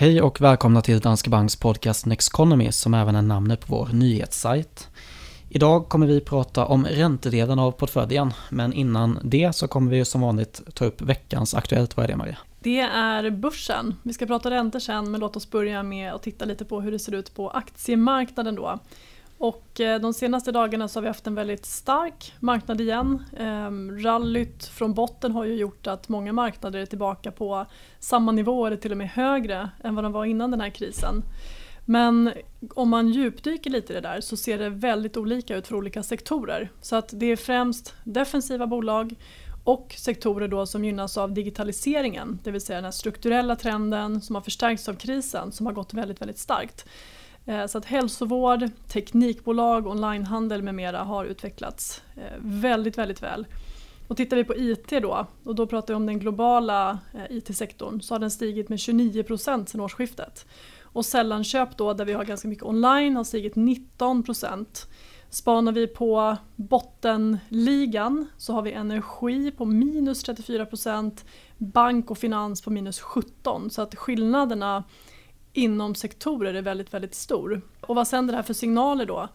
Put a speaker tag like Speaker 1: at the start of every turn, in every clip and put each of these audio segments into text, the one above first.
Speaker 1: Hej och välkomna till Danske Banks podcast Nexconomy som även är namnet på vår nyhetssajt. Idag kommer vi prata om räntedelen av portföljen, men innan det så kommer vi som vanligt ta upp veckans Aktuellt. Vad är det Maria?
Speaker 2: Det är börsen. Vi ska prata räntor sen, men låt oss börja med att titta lite på hur det ser ut på aktiemarknaden då. Och eh, de senaste dagarna så har vi haft en väldigt stark marknad igen. Ehm, rallyt från botten har ju gjort att många marknader är tillbaka på samma nivå eller till och med högre än vad de var innan den här krisen. Men om man djupdyker lite i det där så ser det väldigt olika ut för olika sektorer. Så att det är främst defensiva bolag och sektorer då som gynnas av digitaliseringen, det vill säga den här strukturella trenden som har förstärkts av krisen som har gått väldigt, väldigt starkt. Eh, så att hälsovård, teknikbolag, onlinehandel med mera har utvecklats eh, väldigt, väldigt väl. Och tittar vi på IT då, och då pratar vi om den globala eh, IT-sektorn, så har den stigit med 29% sedan årsskiftet. Och sällanköp då, där vi har ganska mycket online, har stigit 19%. Spanar vi på bottenligan så har vi energi på minus 34%, bank och finans på minus 17%. Så att skillnaderna inom sektorer är väldigt, väldigt stor. Och vad sänder det här för signaler då?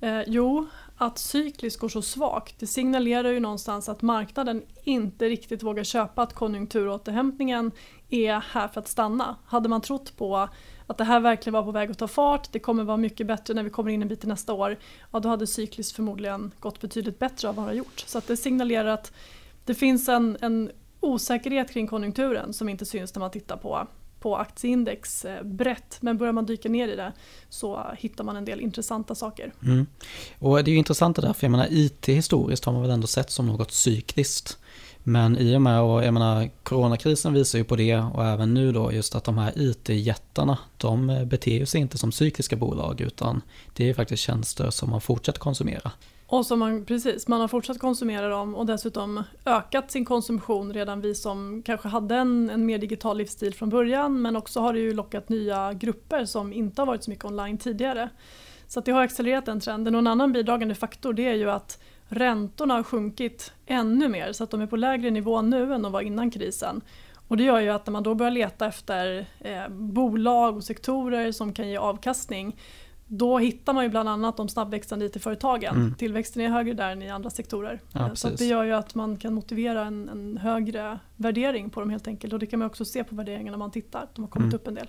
Speaker 2: Eh, jo, att cykliskt går så svagt det signalerar ju någonstans att marknaden inte riktigt vågar köpa att konjunkturåterhämtningen är här för att stanna. Hade man trott på att det här verkligen var på väg att ta fart, det kommer vara mycket bättre när vi kommer in en bit i nästa år, ja då hade cykliskt förmodligen gått betydligt bättre av vad det har gjort. Så att det signalerar att det finns en, en osäkerhet kring konjunkturen som inte syns när man tittar på på aktieindex eh, brett. Men börjar man dyka ner i det så hittar man en del intressanta saker.
Speaker 1: Mm. Och det är ju intressant det där, för jag menar IT historiskt har man väl ändå sett som något cykliskt. Men i och med, och jag menar, coronakrisen visar ju på det och även nu då just att de här IT-jättarna, de eh, beter sig inte som cykliska bolag utan det är faktiskt tjänster som man fortsätter konsumera.
Speaker 2: Och som man, precis, man har fortsatt konsumera dem och dessutom ökat sin konsumtion redan vi som kanske hade en, en mer digital livsstil från början men också har det ju lockat nya grupper som inte har varit så mycket online tidigare. Så det har accelererat den trenden och en annan bidragande faktor det är ju att räntorna har sjunkit ännu mer så att de är på lägre nivå nu än de var innan krisen. Och det gör ju att när man då börjar leta efter eh, bolag och sektorer som kan ge avkastning då hittar man ju bland annat de snabbväxande IT-företagen. Mm. Tillväxten är högre där än i andra sektorer. Ja, så det gör ju att man kan motivera en, en, högre värdering på dem helt enkelt. Och det kan man också se på värderingen när man tittar. De har kommit mm. upp en del.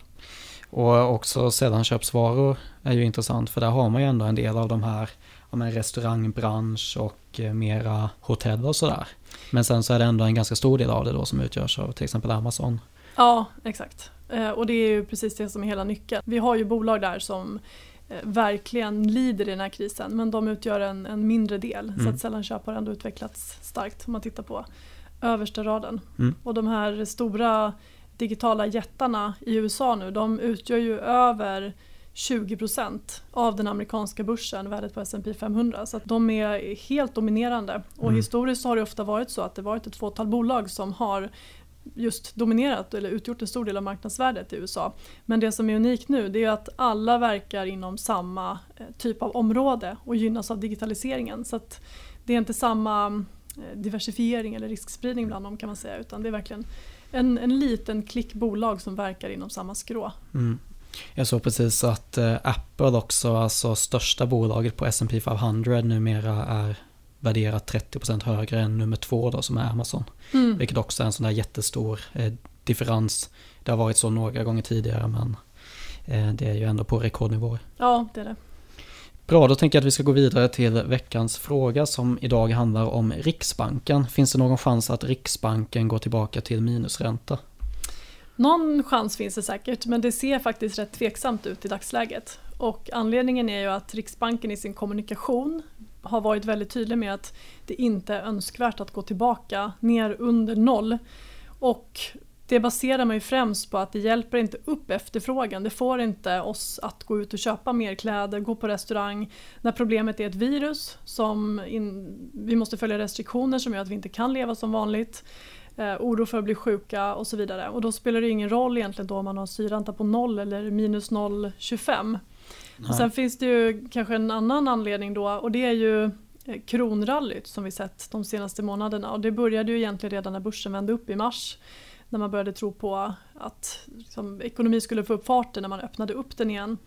Speaker 1: Och också sällanköpsvaror är ju intressant för där har man ju ändå en del av de här en restaurangbransch och eh, mera hotell och sådär. Men sen så är det ändå en ganska stor del av det då som utgörs av till exempel Amazon.
Speaker 2: Ja, exakt. Eh, och det är ju precis det som är hela nyckeln. Vi har ju bolag där som Eh, verkligen lider i den här krisen men de utgör en, en mindre del. Mm. Så att sällanköp har ändå utvecklats starkt om man tittar på översta raden. Mm. Och de här stora digitala jättarna i USA nu de utgör ju över 20% av den amerikanska börsen, värdet på S&P 500. Så de är helt dominerande. Och mm. historiskt har det ofta varit så att det varit ett fåtal bolag som har just dominerat eller utgjort en stor del av marknadsvärdet i USA. Men det som är unikt nu det är att alla verkar inom samma eh, typ av område och gynnas av digitaliseringen. Så det är inte samma eh, diversifiering eller riskspridning bland dem kan man säga utan det är verkligen en, en liten klick bolag som verkar inom samma skrå. Mm.
Speaker 1: Jag såg precis att eh, Apple också, alltså största bolaget på S&P 500 numera är värderat 30% högre än nummer två då som är Amazon. Mm. Vilket också är en sån där jättestor eh, differens. Det har varit så några gånger tidigare men eh, det är ju ändå på rekordnivåer.
Speaker 2: Ja, det är det.
Speaker 1: Bra, då tänker jag att vi ska gå vidare till veckans fråga som idag handlar om Riksbanken. Finns det någon chans att Riksbanken går tillbaka till minusränta?
Speaker 2: Någon chans finns det säkert, men det ser faktiskt rätt tveksamt ut i dagsläget. Och anledningen är ju att Riksbanken i sin kommunikation har varit väldigt tydlig med att det inte är önskvärt att gå tillbaka ner under noll. Och det baserar man ju främst på att det hjälper inte upp efterfrågan. Det får inte oss att gå ut och köpa mer kläder, gå på restaurang när problemet är ett virus som in, vi måste följa restriktioner som gör att vi inte kan leva som vanligt. Eh, oro för att bli sjuka och så vidare. Och då spelar det ingen roll egentligen då om man har syranta på noll eller minus 0,25. Och sen finns det ju kanske en annan anledning då och det är ju eh, kronrallyt som vi sett de senaste månaderna och det började ju egentligen redan när börsen vände upp i mars. när man började tro på att liksom, ekonomin skulle få upp farten när man öppnade upp den igen.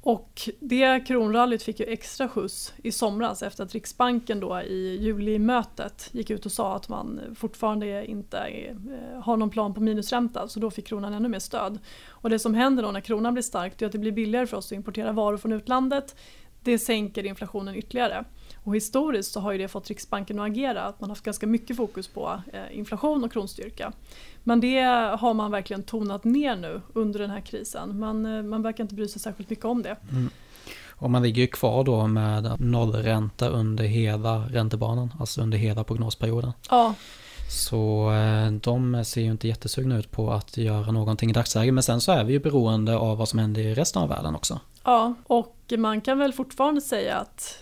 Speaker 2: Och det kronrallyt fick ju extra skjuts i somras efter att Riksbanken då i julimötet gick ut och sa att man fortfarande inte eh, har någon plan på minusränta så då fick kronan ännu mer stöd. Och det som händer då när kronan blir stark är att det blir billigare för oss att importera varor från utlandet. Det sänker inflationen ytterligare. Och historiskt så har ju det fått Riksbanken att agera, att man har haft ganska mycket fokus på eh, inflation och kronstyrka. Men det har man verkligen tonat ner nu under den här krisen. Man, eh, man verkar inte bry sig särskilt mycket om det. Mm.
Speaker 1: Och man ligger ju kvar då med nollränta under hela räntebanan, alltså under hela prognosperioden.
Speaker 2: Ja.
Speaker 1: Så eh, de ser ju inte jättesugna ut på att göra någonting i dagsläget. Men sen så är vi ju beroende av vad som händer i resten av världen också.
Speaker 2: Ja, och man kan väl fortfarande säga att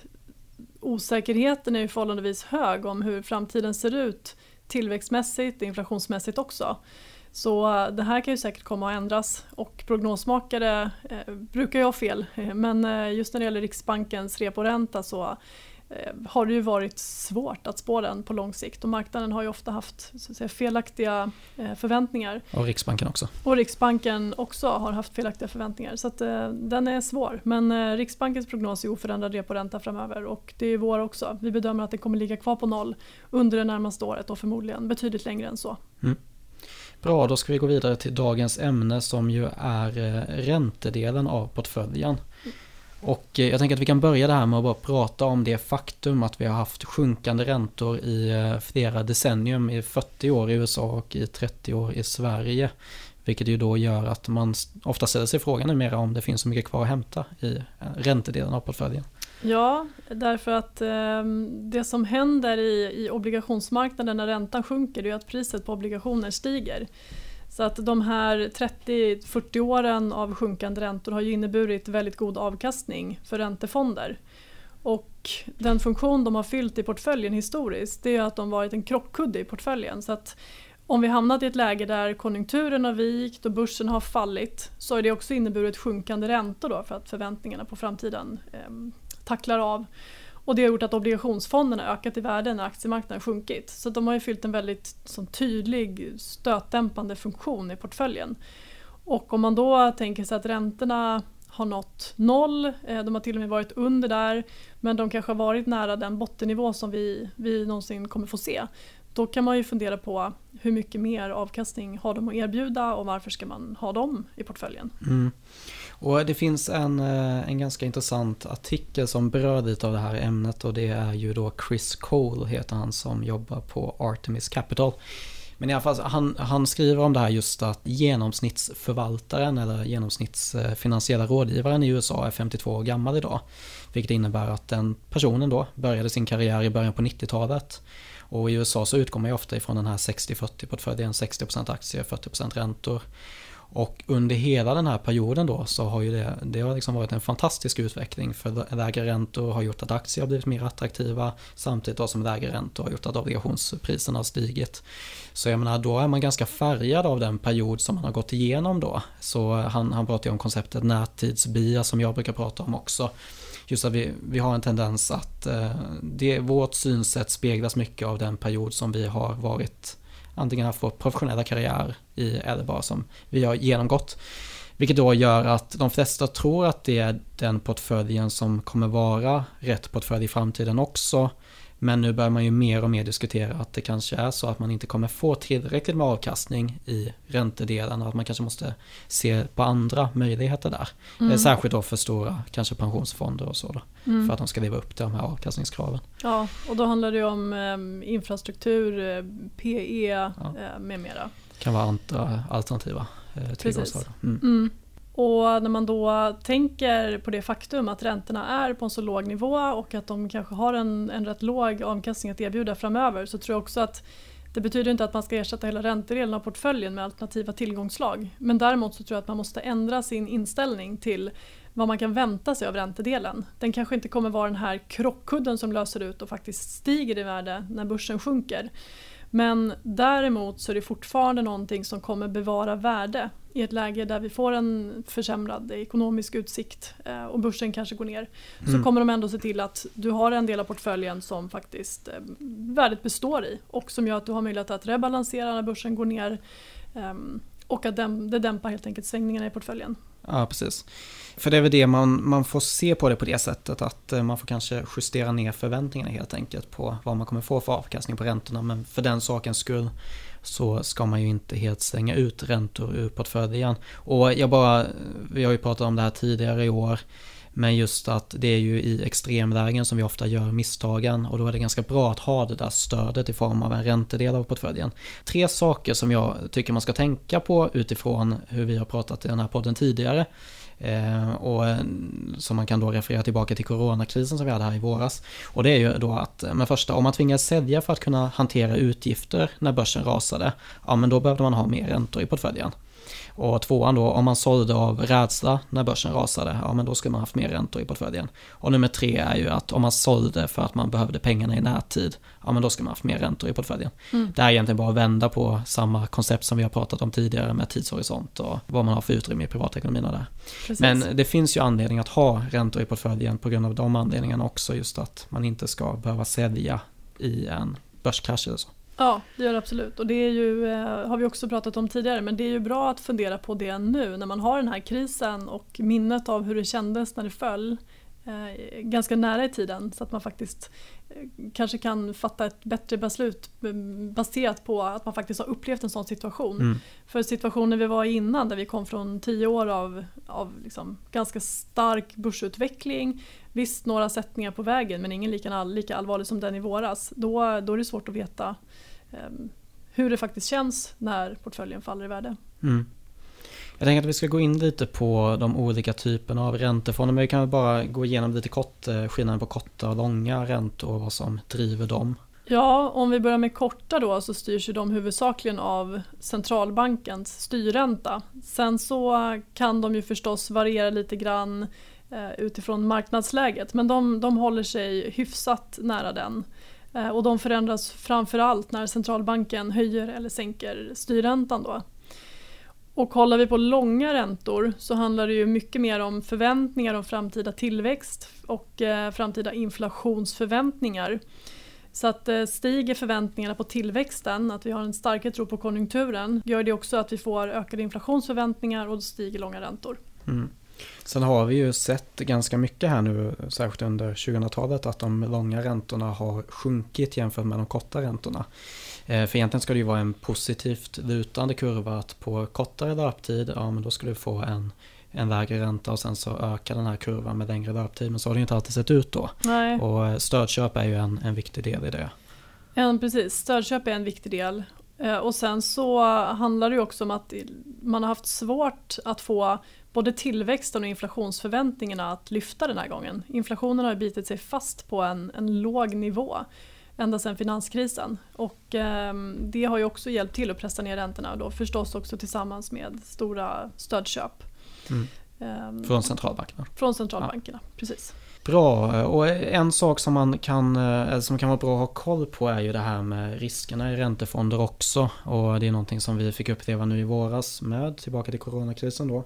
Speaker 2: osäkerheten är förhållandevis hög om hur framtiden ser ut tillväxtmässigt, inflationsmässigt också. Så eh, det här kan ju säkert komma att ändras och prognosmakare eh, brukar ju ha fel men eh, just när det gäller Riksbankens reporänta så har det ju varit svårt att spå den på lång sikt och marknaden har ju ofta haft säga, felaktiga eh, förväntningar.
Speaker 1: Och Riksbanken också.
Speaker 2: Och Riksbanken också har haft felaktiga förväntningar så att, eh, den är svår. Men eh, Riksbankens prognos är oförändrad reporänta framöver och det är vår också. Vi bedömer att den kommer ligga kvar på noll under det närmaste året och förmodligen betydligt längre än så.
Speaker 1: Mm. Bra, då ska vi gå vidare till dagens ämne som ju är eh, räntedelen av portföljen. Och eh, jag tänker att vi kan börja det här med att bara prata om det faktum att vi har haft sjunkande räntor i eh, flera decennium, i 40 år i USA och i 30 år i Sverige. Vilket ju då gör att man ofta ställer sig frågan numera om det finns så mycket kvar att hämta i eh, räntedelen av portföljen.
Speaker 2: Ja, därför att eh, det som händer i, i obligationsmarknaden när räntan sjunker är att priset på obligationer stiger. Så att de här 30-40 åren av sjunkande räntor har ju inneburit väldigt god avkastning för räntefonder. Och den funktion de har fyllt i portföljen historiskt det är att de varit en krockkudde i portföljen. Så att om vi hamnat i ett läge där konjunkturen har vikt och börsen har fallit så har det också inneburit sjunkande räntor då för att förväntningarna på framtiden eh, tacklar av. Och det har gjort att obligationsfonderna ökat i värde när aktiemarknaden sjunkit. Så de har ju fyllt en väldigt som, tydlig stötdämpande funktion i portföljen. Och om man då tänker sig att räntorna har nått noll, eh, de har till och med varit under där men de kanske har varit nära den bottennivå som vi, vi någonsin kommer få se. Då kan man ju fundera på hur mycket mer avkastning har de att erbjuda och varför ska man ha dem i portföljen.
Speaker 1: Mm. Och det finns en, eh, en ganska intressant artikel som berör lite av det här ämnet och det är ju då Chris Cole heter han som jobbar på Artemis Capital. Men i alla fall, han, han skriver om det här just att genomsnittsförvaltaren eller genomsnittsfinansiella rådgivaren i USA är 52 år gammal idag. Vilket innebär att den personen då började sin karriär i början på 90-talet. Och i USA så utgår man ju ofta ifrån den här 60-40 portföljen, 60% aktier, 40% räntor. Och under hela den här perioden då så har ju det, det har liksom varit en fantastisk utveckling för lägre räntor har gjort att aktier har blivit mer attraktiva samtidigt då som lägre räntor har gjort att obligationspriserna har stigit. Så jag menar då är man ganska färgad av den period som man har gått igenom då. Så han, han pratar ju om konceptet närtidsbias som jag brukar prata om också. Just att vi, vi har en tendens att eh, det, vårt synsätt speglas mycket av den period som vi har varit antingen haft vår professionella karriär i eller bara som vi har genomgått. Vilket då gör att de flesta tror att det är den portföljen som kommer vara rätt portfölj i framtiden också. Men nu börjar man ju mer och mer diskutera att det kanske är så att man inte kommer få tillräckligt med avkastning i räntedelen och att man kanske måste se på andra möjligheter där. Mm. Särskilt då för stora kanske pensionsfonder och så då, mm. för att de ska leva upp till de här avkastningskraven.
Speaker 2: Ja, och då handlar det om eh, infrastruktur, PE ja. eh, med mera.
Speaker 1: kan vara andra alternativa eh, tillgångsslag.
Speaker 2: Mm. Och när man då tänker på det faktum att räntorna är på en så låg nivå och att de kanske har en, en rätt låg avkastning att erbjuda framöver så tror jag också att det betyder inte att man ska ersätta hela räntedelen av portföljen med alternativa tillgångslag. Men däremot så tror jag att man måste ändra sin inställning till vad man kan vänta sig av räntedelen. Den kanske inte kommer vara den här krockkudden som löser ut och faktiskt stiger i värde när börsen sjunker. Men däremot så är det fortfarande någonting som kommer bevara värde i ett läge där vi får en försämrad ekonomisk utsikt eh, och börsen kanske går ner. Så mm. kommer de ändå se till att du har en del av portföljen som faktiskt eh, värdet består i och som gör att du har möjlighet att rebalansera när börsen går ner Ehm, och att det dämpar helt enkelt svängningarna i portföljen.
Speaker 1: Ja, precis. För det är väl det man, man får se på det på det sättet att eh, man får kanske justera ner förväntningarna helt enkelt på vad man kommer få för avkastning på räntorna. Men för den sakens skull så ska man ju inte helt stänga ut räntor ur portföljen. Och jag bara, vi har ju pratat om det här tidigare i år. Men just att det är ju i extremlägen som vi ofta gör misstagen och då är det ganska bra att ha det där stödet i form av en räntedel av portföljen. Tre saker som jag tycker man ska tänka på utifrån hur vi har pratat i den här podden tidigare. Eh, och eh, som man kan då referera tillbaka till coronakrisen som vi hade här i våras. Och det är ju då att, eh, men första, om man tvingas sälja för att kunna hantera utgifter när börsen rasade, ja men då behövde man ha mer räntor i portföljen. Och tvåan då, om man sålde av rädsla när börsen rasade, ja men då skulle man haft mer räntor i portföljen. Och nummer tre är ju att om man sålde för att man behövde pengarna i närtid, ja men då ska man haft mer räntor i portföljen. Mm. Det är egentligen bara att vända på samma koncept som vi har pratat om tidigare med tidshorisont och vad man har för utrymme i privatekonomin och där. Precis. Men det finns ju anledning att ha räntor i portföljen på grund av de anledningarna också, just att man inte ska behöva sälja i en börskrasch eller så.
Speaker 2: Ja, det gör det absolut. Och det är ju, eh, har vi också pratat om tidigare, men det är ju bra att fundera på det nu när man har den här krisen och minnet av hur det kändes när det föll eh, ganska nära i tiden så att man faktiskt eh, kanske kan fatta ett bättre beslut baserat på att man faktiskt har upplevt en sån situation. Mm. För situationen vi var i innan där vi kom från tio år av, av liksom ganska stark börsutveckling, visst några sättningar på vägen men ingen lika, lika allvarlig som den i våras. Då, då är det svårt att veta um, hur det faktiskt känns när portföljen faller i värde. Mm.
Speaker 1: Jag tänker att vi ska gå in lite på de olika typerna av räntefonder. Men vi kan bara gå igenom lite kort eh, skillnaden på korta och långa räntor och vad som driver dem.
Speaker 2: Ja, om vi börjar med korta då så styrs ju de huvudsakligen av centralbankens styrränta. Sen så kan de ju förstås variera lite grann eh, utifrån marknadsläget men de, de håller sig hyfsat nära den. Eh, och de förändras framförallt när centralbanken höjer eller sänker styrräntan. Då. Och kollar vi på långa räntor så handlar det ju mycket mer om förväntningar om framtida tillväxt och eh, framtida inflationsförväntningar. Så att eh, stiger förväntningarna på tillväxten, att vi har en starkare tro på konjunkturen, gör det också att vi får ökade inflationsförväntningar och då stiger långa räntor. Mm.
Speaker 1: Sen har vi ju sett ganska mycket här nu, särskilt under 2000-talet, att de långa räntorna har sjunkit jämfört med de korta räntorna. Eh, för egentligen ska det ju vara en positivt lutande kurva att på kortare löptid, ja men då skulle du få en, en lägre ränta och sen så ökar den här kurvan med längre löptid. Men så har det ju inte alltid sett ut då.
Speaker 2: Nej.
Speaker 1: Och eh, stödköp är ju en, en viktig del i det.
Speaker 2: Ja, precis, stödköp är en viktig del. Eh, och sen så handlar det ju också om att man har haft svårt att få både tillväxten och inflationsförväntningarna att lyfta den här gången. Inflationen har bitit sig fast på en, en låg nivå ända sedan finanskrisen. Och eh, det har ju också hjälpt till att pressa ner räntorna och då förstås också tillsammans med stora stödköp.
Speaker 1: Mm. Eh, från centralbankerna?
Speaker 2: Från centralbankerna, ja. precis.
Speaker 1: Bra, och en sak som man kan, eh, som kan vara bra att ha koll på är ju det här med riskerna i räntefonder också. Och det är någonting som vi fick uppleva nu i våras med, tillbaka till coronakrisen då.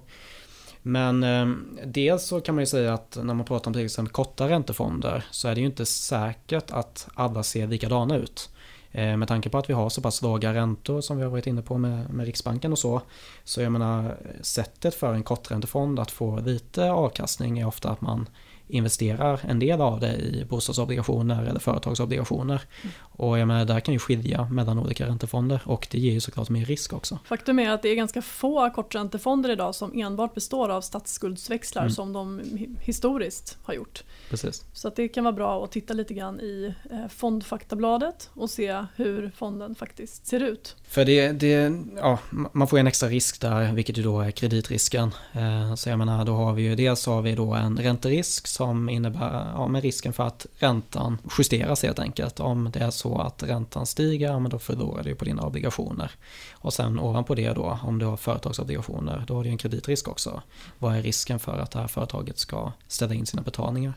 Speaker 1: Men eh, dels så kan man ju säga att när man pratar om till exempel korta räntefonder så är det ju inte säkert att alla ser likadana ut. Eh, med tanke på att vi har så pass låga räntor som vi har varit inne på med, med Riksbanken och så. Så jag menar sättet för en korträntefond att få lite avkastning är ofta att man investerar en del av det i bostadsobligationer eller företagsobligationer. Mm. Och jag menar, där kan ju skilja mellan olika räntefonder och det ger ju såklart mer risk också.
Speaker 2: Faktum är att det är ganska få korträntefonder idag som enbart består av statsskuldsväxlar mm. som de historiskt har gjort.
Speaker 1: Precis.
Speaker 2: Så det kan vara bra att titta lite grann i eh, fondfaktabladet och se hur fonden faktiskt ser ut.
Speaker 1: För det, det ja, man får en extra risk där, vilket ju då är kreditrisken. Eh, så jag menar, då har vi ju dels har vi då en ränterisk som innebär ja, med risken för att räntan justeras helt enkelt. Om det är så att räntan stiger, ja, men då förlorar du på dina obligationer. Och sen ovanpå det då, om du har företagsobligationer, då har du en kreditrisk också. Vad är risken för att det här företaget ska ställa in sina betalningar?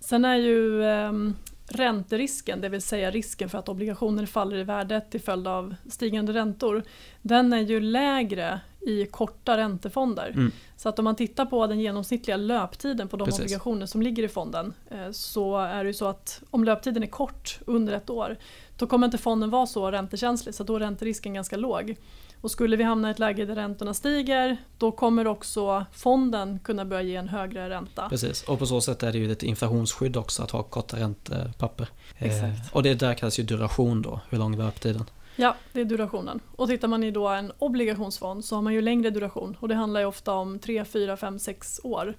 Speaker 2: Sen är ju eh, ränterisken, det vill säga risken för att obligationer faller i värde till följd av stigande räntor, den är ju lägre i korta räntefonder. Mm. Så att om man tittar på den genomsnittliga löptiden på de Precis. obligationer som ligger i fonden eh, så är det ju så att om löptiden är kort, under ett år, då kommer inte fonden vara så räntekänslig så då är ränterisken ganska låg. Och skulle vi hamna i ett läge där räntorna stiger då kommer också fonden kunna börja ge en högre ränta.
Speaker 1: Precis, och på så sätt är det ju ett inflationsskydd också att ha korta räntepapper.
Speaker 2: Exakt.
Speaker 1: Eh, och det där kallas ju duration då, hur lång löptiden.
Speaker 2: Ja, det är durationen. Och tittar man i då en obligationsfond så har man ju längre duration och det handlar ju ofta om 3, 4, 5, 6 år.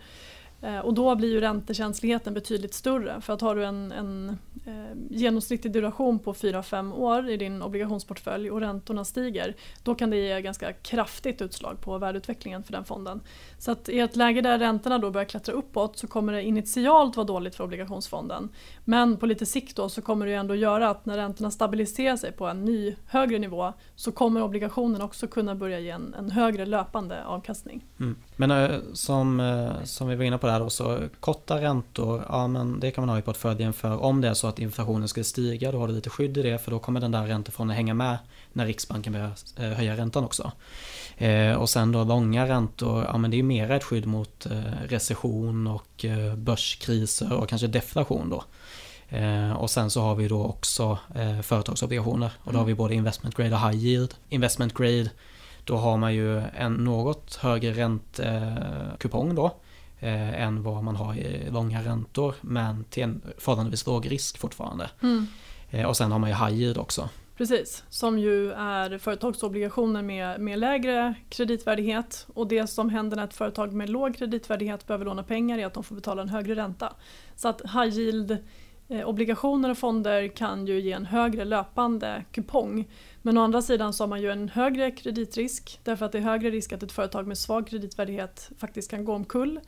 Speaker 2: Eh, och då blir ju räntekänsligheten betydligt större för att har du en, en eh, genomsnittlig duration på 4-5 år i din obligationsportfölj och räntorna stiger då kan det ge ganska kraftigt utslag på värdeutvecklingen för den fonden. Så att i ett läge där räntorna då börjar klättra uppåt så kommer det initialt vara dåligt för obligationsfonden. Men på lite sikt då så kommer det ändå göra att när räntorna stabiliserar sig på en ny högre nivå så kommer obligationen också kunna börja ge en, en högre löpande avkastning.
Speaker 1: Mm. Men äh, som, äh, som vi var inne på där då, så korta räntor, ja men det kan man ha i portföljen för om det är så att inflationen skulle stiga, då har du lite skydd i det för då kommer den där räntefonden hänga med när Riksbanken börjar äh, höja räntan också. och sen då långa räntor, ja men det är mer ett skydd mot recession och börskriser och kanske deflation då. och sen så har vi då också företagsobligationer och då har vi både investment grade och high yield. Investment grade då har man ju en något högre räntekupong då eh, än vad man har i långa räntor men till en förhållandevis låg risk fortfarande. Mm. Eh, och sen har man ju high yield också.
Speaker 2: Precis, som ju är företagsobligationer med, med lägre kreditvärdighet och det som händer när ett företag med låg kreditvärdighet behöver låna pengar är att de får betala en högre ränta. Så att high yield eh, Eh, obligationer och fonder kan ju ge en högre löpande kupong men å andra sidan så har man ju en högre kreditrisk därför att det är högre risk att ett företag med svag kreditvärdighet faktiskt kan gå omkull.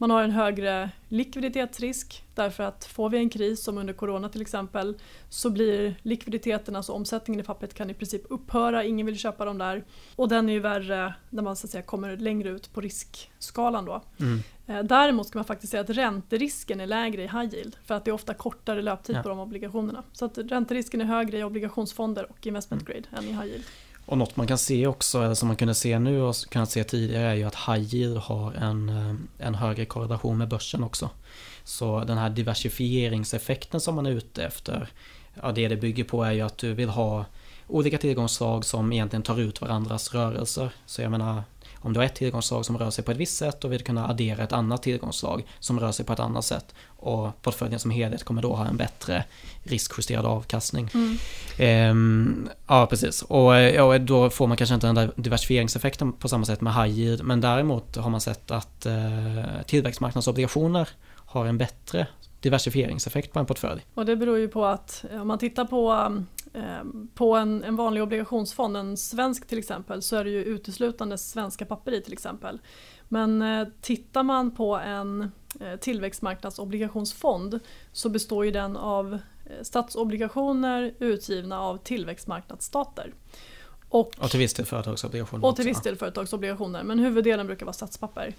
Speaker 2: Man har en högre likviditetsrisk därför att får vi en kris som under corona till exempel så blir likviditeten, alltså omsättningen i pappret kan i princip upphöra, ingen vill köpa dem där. Och den är ju värre när man så att säga, kommer längre ut på riskskalan då. Mm. Eh, däremot ska man faktiskt säga att ränterisken är lägre i high yield för att det är ofta kortare löptid ja. på de obligationerna. Så att ränterisken är högre i obligationsfonder och investment mm. grade mm. än i high yield.
Speaker 1: Och något man kan se också, eller som man kunde se nu och kunnat se tidigare är ju att high yield har en, eh, en högre korrelation med börsen också. Så den här diversifieringseffekten som man är ute efter, ja det det bygger på är ju att du vill ha olika tillgångsslag som egentligen tar ut varandras rörelser. Så jag menar, om du har ett tillgångsslag som rör sig på ett visst sätt och vill kunna addera ett annat tillgångsslag som rör sig på ett annat sätt. Och portföljen som helhet kommer då ha en bättre riskjusterad avkastning. Mm. Ehm, ja, precis. Och ja, då får man kanske inte den där diversifieringseffekten på samma sätt med high yield. Men däremot har man sett att eh, tillväxtmarknadsobligationer har en bättre diversifieringseffekt på en portfölj.
Speaker 2: Och det beror ju på att om man tittar på, eh, på en, en vanlig obligationsfond, en svensk till exempel, så är det ju uteslutande svenska papper i till exempel. Men eh, tittar man på en eh, tillväxtmarknadsobligationsfond så består ju den av statsobligationer utgivna av tillväxtmarknadsstater.
Speaker 1: Och, och till viss del företagsobligationer.
Speaker 2: Och till viss del företagsobligationer men huvuddelen brukar vara statspapper.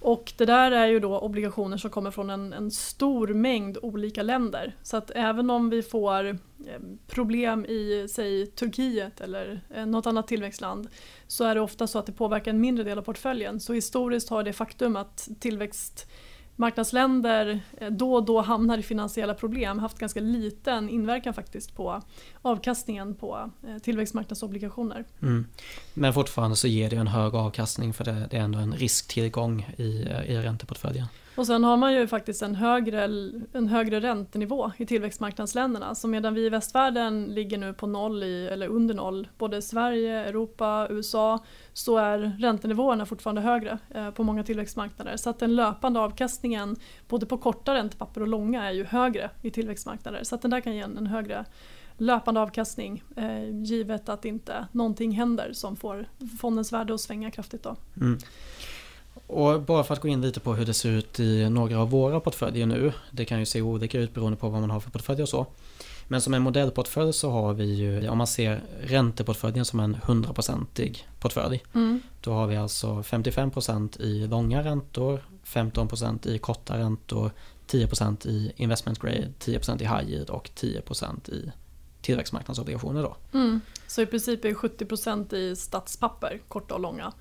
Speaker 2: Och det där är ju då obligationer som kommer från en, en, stor mängd olika länder. Så att även om vi får eh, Eh, problem i, säg Turkiet eller eh, något annat tillväxtland så är det ofta så att det påverkar en mindre del av portföljen. Så historiskt har det faktum att tillväxtmarknadsländer eh, då och då hamnar i finansiella problem haft ganska liten inverkan faktiskt på avkastningen på tillväxtmarknadsobligationer. Mm.
Speaker 1: Men fortfarande så ger det en hög avkastning för det, är ändå en risktillgång i, i ränteportföljen.
Speaker 2: Och sen har man ju faktiskt en högre, en högre räntenivå i tillväxtmarknadsländerna. Så medan vi i västvärlden ligger nu på noll i, eller under noll, både Sverige, Europa, USA, så är räntenivåerna fortfarande högre eh, på många tillväxtmarknader. Så att den löpande avkastningen både på korta räntepapper och långa är ju högre i tillväxtmarknader. Så att den där kan ge en, en högre löpande avkastning eh, givet att inte någonting händer som får fondens värde att svänga kraftigt. Då. Mm.
Speaker 1: Och bara för att gå in lite på hur det ser ut i några av våra portföljer nu. Det kan ju se olika ut beroende på vad man har för portfölj och så. Men som en modellportfölj så har vi ju, om man ser ränteportföljen som en 100% portfölj. Mm. Då har vi alltså 55% i långa räntor, 15% i korta räntor, 10% i investment grade, 10% i high yield och 10% i tillväxtmarknadsobligationer. Då.
Speaker 2: Mm. Så i princip är 70% i statspapper, korta och långa.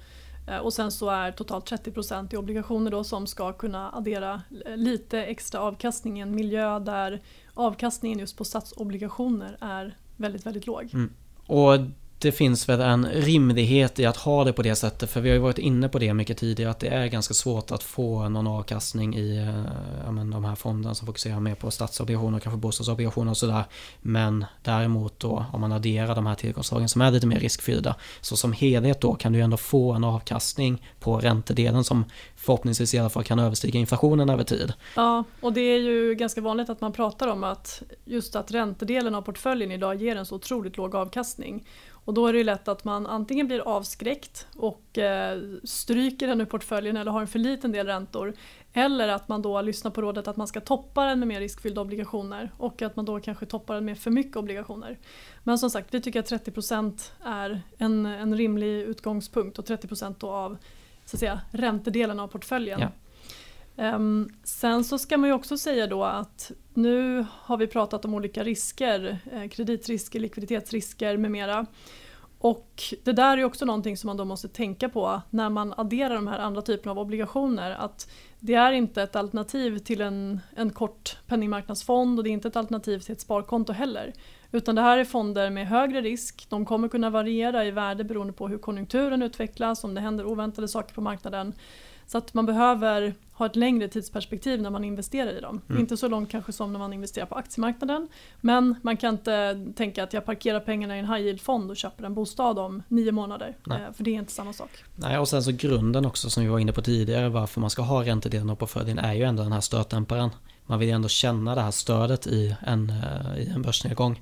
Speaker 2: Eh, och sen så är totalt 30% i obligationer då som ska kunna addera lite extra avkastning i en miljö där avkastningen just på statsobligationer är väldigt, väldigt låg.
Speaker 1: Mm. Och det finns väl en rimlighet i att ha det på det sättet. För vi har ju varit inne på det mycket tidigare. Att det är ganska svårt att få någon avkastning i eh, ja, men de här fonderna som fokuserar mer på statsobligationer, och kanske bostadsobligationer och sådär. Men däremot då om man adderar de här tillgångsslagen som är lite mer riskfyllda. Så som helhet då kan du ändå få en avkastning på räntedelen som förhoppningsvis i alla fall kan överstiga inflationen över tid.
Speaker 2: Ja, och det är ju ganska vanligt att man pratar om att just att räntedelen av portföljen idag ger en så otroligt låg avkastning. Och då är det lätt att man antingen blir avskräckt och eh, stryker den ur portföljen eller har en för liten del räntor. Eller att man då lyssnar på rådet att man ska toppa den med mer riskfyllda obligationer och att man då kanske toppar den med för mycket obligationer. Men som sagt, vi tycker att 30% är en, en rimlig utgångspunkt och 30% då av så att säga, räntedelen av portföljen. Ja. Um, sen så ska man ju också säga då att nu har vi pratat om olika risker, eh, kreditrisker, likviditetsrisker med mera. Och det där är också någonting som man då måste tänka på när man adderar de här andra typerna av obligationer. Att det är inte ett alternativ till en, en kort penningmarknadsfond och det är inte ett alternativ till ett sparkonto heller. Utan det här är fonder med högre risk. De kommer kunna variera i värde beroende på hur konjunkturen utvecklas, om det händer oväntade saker på marknaden. Så att man behöver ha ett längre tidsperspektiv när man investerar i dem. Mm. Inte så långt kanske som när man investerar på aktiemarknaden. Men man kan inte tänka att jag parkerar pengarna i en high yield-fond och köper en bostad om nio månader. Nej. Eh, för det är inte samma sak.
Speaker 1: Nej, och sen så grunden också som vi var inne på tidigare varför man ska ha räntedelen på portföljen är ju ändå den här stötdämparen. Man vill ju ändå känna det här stödet i en, eh, i en börsnedgång.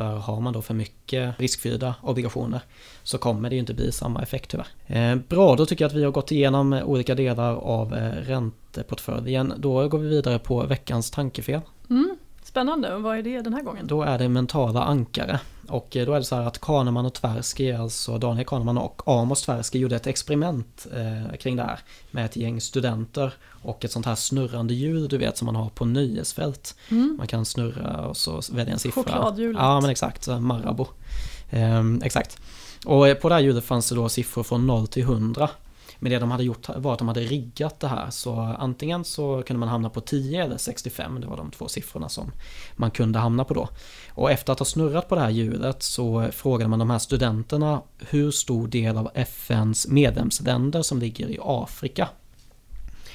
Speaker 1: För har man då för mycket riskfyllda obligationer så kommer det ju inte bli samma effekt tyvärr. Eh, bra, då tycker jag att vi har gått igenom eh, olika delar av eh, ränteportföljen. Då går vi vidare på veckans tankefel.
Speaker 2: Mm. Spännande, vad är det den här gången?
Speaker 1: Då är det mentala ankare. Och eh, då är det så här att Kahneman och Tversky, alltså Daniel Kahneman och Amos Tversky gjorde ett experiment eh, kring det här. Med ett gäng studenter och ett sånt här snurrande hjul du vet som man har på nöjesfält. Mm. Man kan snurra och så välja en siffra.
Speaker 2: Chokladhjulet.
Speaker 1: Ja men exakt, Marabou. Eh, exakt. Och eh, på det här hjulet fanns det då siffror från 0 till 100. Men det de hade gjort var att de hade riggat det här. Så antingen så kunde man hamna på 10 eller 65. Det var de två siffrorna som man kunde hamna på då. Och efter att ha snurrat på det här hjulet så frågade man de här studenterna hur stor del av FNs medlemsländer som ligger i Afrika.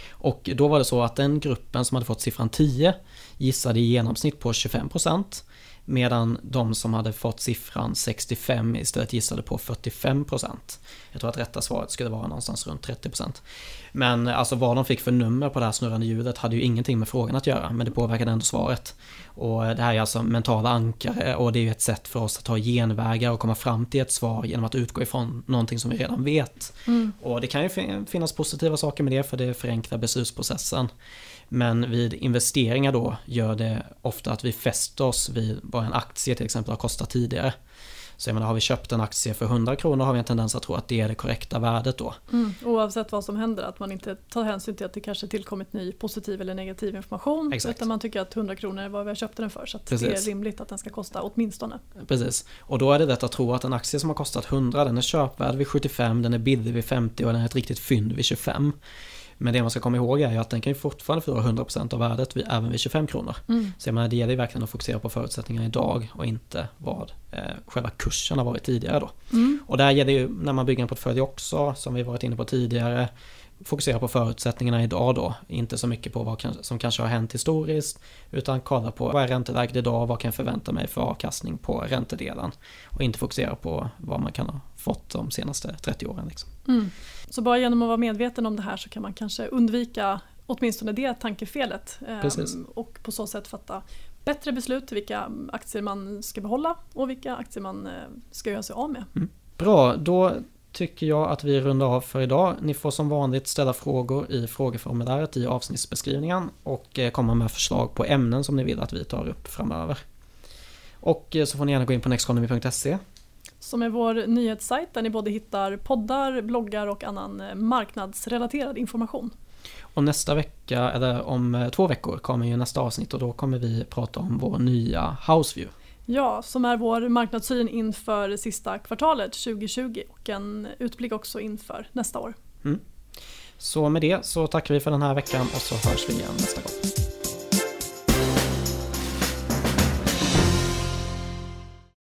Speaker 1: Och då var det så att den gruppen som hade fått siffran 10 gissade i genomsnitt på 25% Medan de som hade fått siffran 65 istället gissade på 45%. Jag tror att rätta svaret skulle vara någonstans runt 30%. Men alltså vad de fick för nummer på det här snurrande hjulet hade ju ingenting med frågan att göra, men det påverkade ändå svaret. Och det här är alltså mentala ankare och det är ju ett sätt för oss att ta genvägar och komma fram till ett svar genom att utgå ifrån någonting som vi redan vet. Mm. Och det kan ju finnas positiva saker med det för det förenklar beslutsprocessen. Men vid investeringar då gör det ofta att vi fäster oss vid vad en aktie till exempel har kostat tidigare. Så jag menar, har vi köpt en aktie för 100 kronor har vi en tendens att tro att det är det korrekta värdet då.
Speaker 2: Mm, oavsett vad som händer, att man inte tar hänsyn till att det kanske tillkommit ny positiv eller negativ information. Exakt. Utan man tycker att 100 kronor är vad vi har köpt den för. Så det är rimligt att den ska kosta åtminstone.
Speaker 1: Precis. Och då är det lätt att tro att en aktie som har kostat 100 den är köpvärd vid 75, den är billig vid 50 och den är ett riktigt fynd vid 25. Men det man ska komma ihåg är ju att den kan ju fortfarande förlora 100% av värdet vid, även vid 25 kronor. Mm. Så jag menar, det gäller ju verkligen att fokusera på förutsättningarna idag och inte vad eh, själva kursen har varit tidigare då. Mm. Och där gäller ju när man bygger en portfölj också, som vi varit inne på tidigare, fokusera på förutsättningarna idag då. Inte så mycket på vad som kanske har hänt historiskt. Utan kolla på vad är ränteläget idag, vad kan jag förvänta mig för avkastning på räntedelen. Och inte fokusera på vad man kan ha fått de senaste 30 åren. Liksom. Mm.
Speaker 2: Så bara genom att vara medveten om det här så kan man kanske undvika åtminstone det tankefelet.
Speaker 1: Precis.
Speaker 2: Ehm, och på så sätt fatta bättre beslut vilka aktier man ska behålla och vilka aktier man eh, ska göra sig av med. Mm.
Speaker 1: Bra, då tycker jag att vi rundar av för idag. Ni får som vanligt ställa frågor i frågeformuläret i avsnittsbeskrivningen och eh, komma med förslag på ämnen som ni vill att vi tar upp framöver. Och eh, så får ni gärna gå in på nexteconomy.se
Speaker 2: som är vår nyhetssajt där ni både hittar poddar, bloggar och annan eh, marknadsrelaterad information.
Speaker 1: Och nästa vecka, eller om två veckor, kommer ju nästa avsnitt och då kommer vi prata om vår nya Houseview.
Speaker 2: Ja, som är vår marknadssyn inför sista kvartalet 2020 och en utblick också inför nästa år. Mm.
Speaker 1: Så med det så tackar vi för den här veckan och så hörs vi igen nästa gång.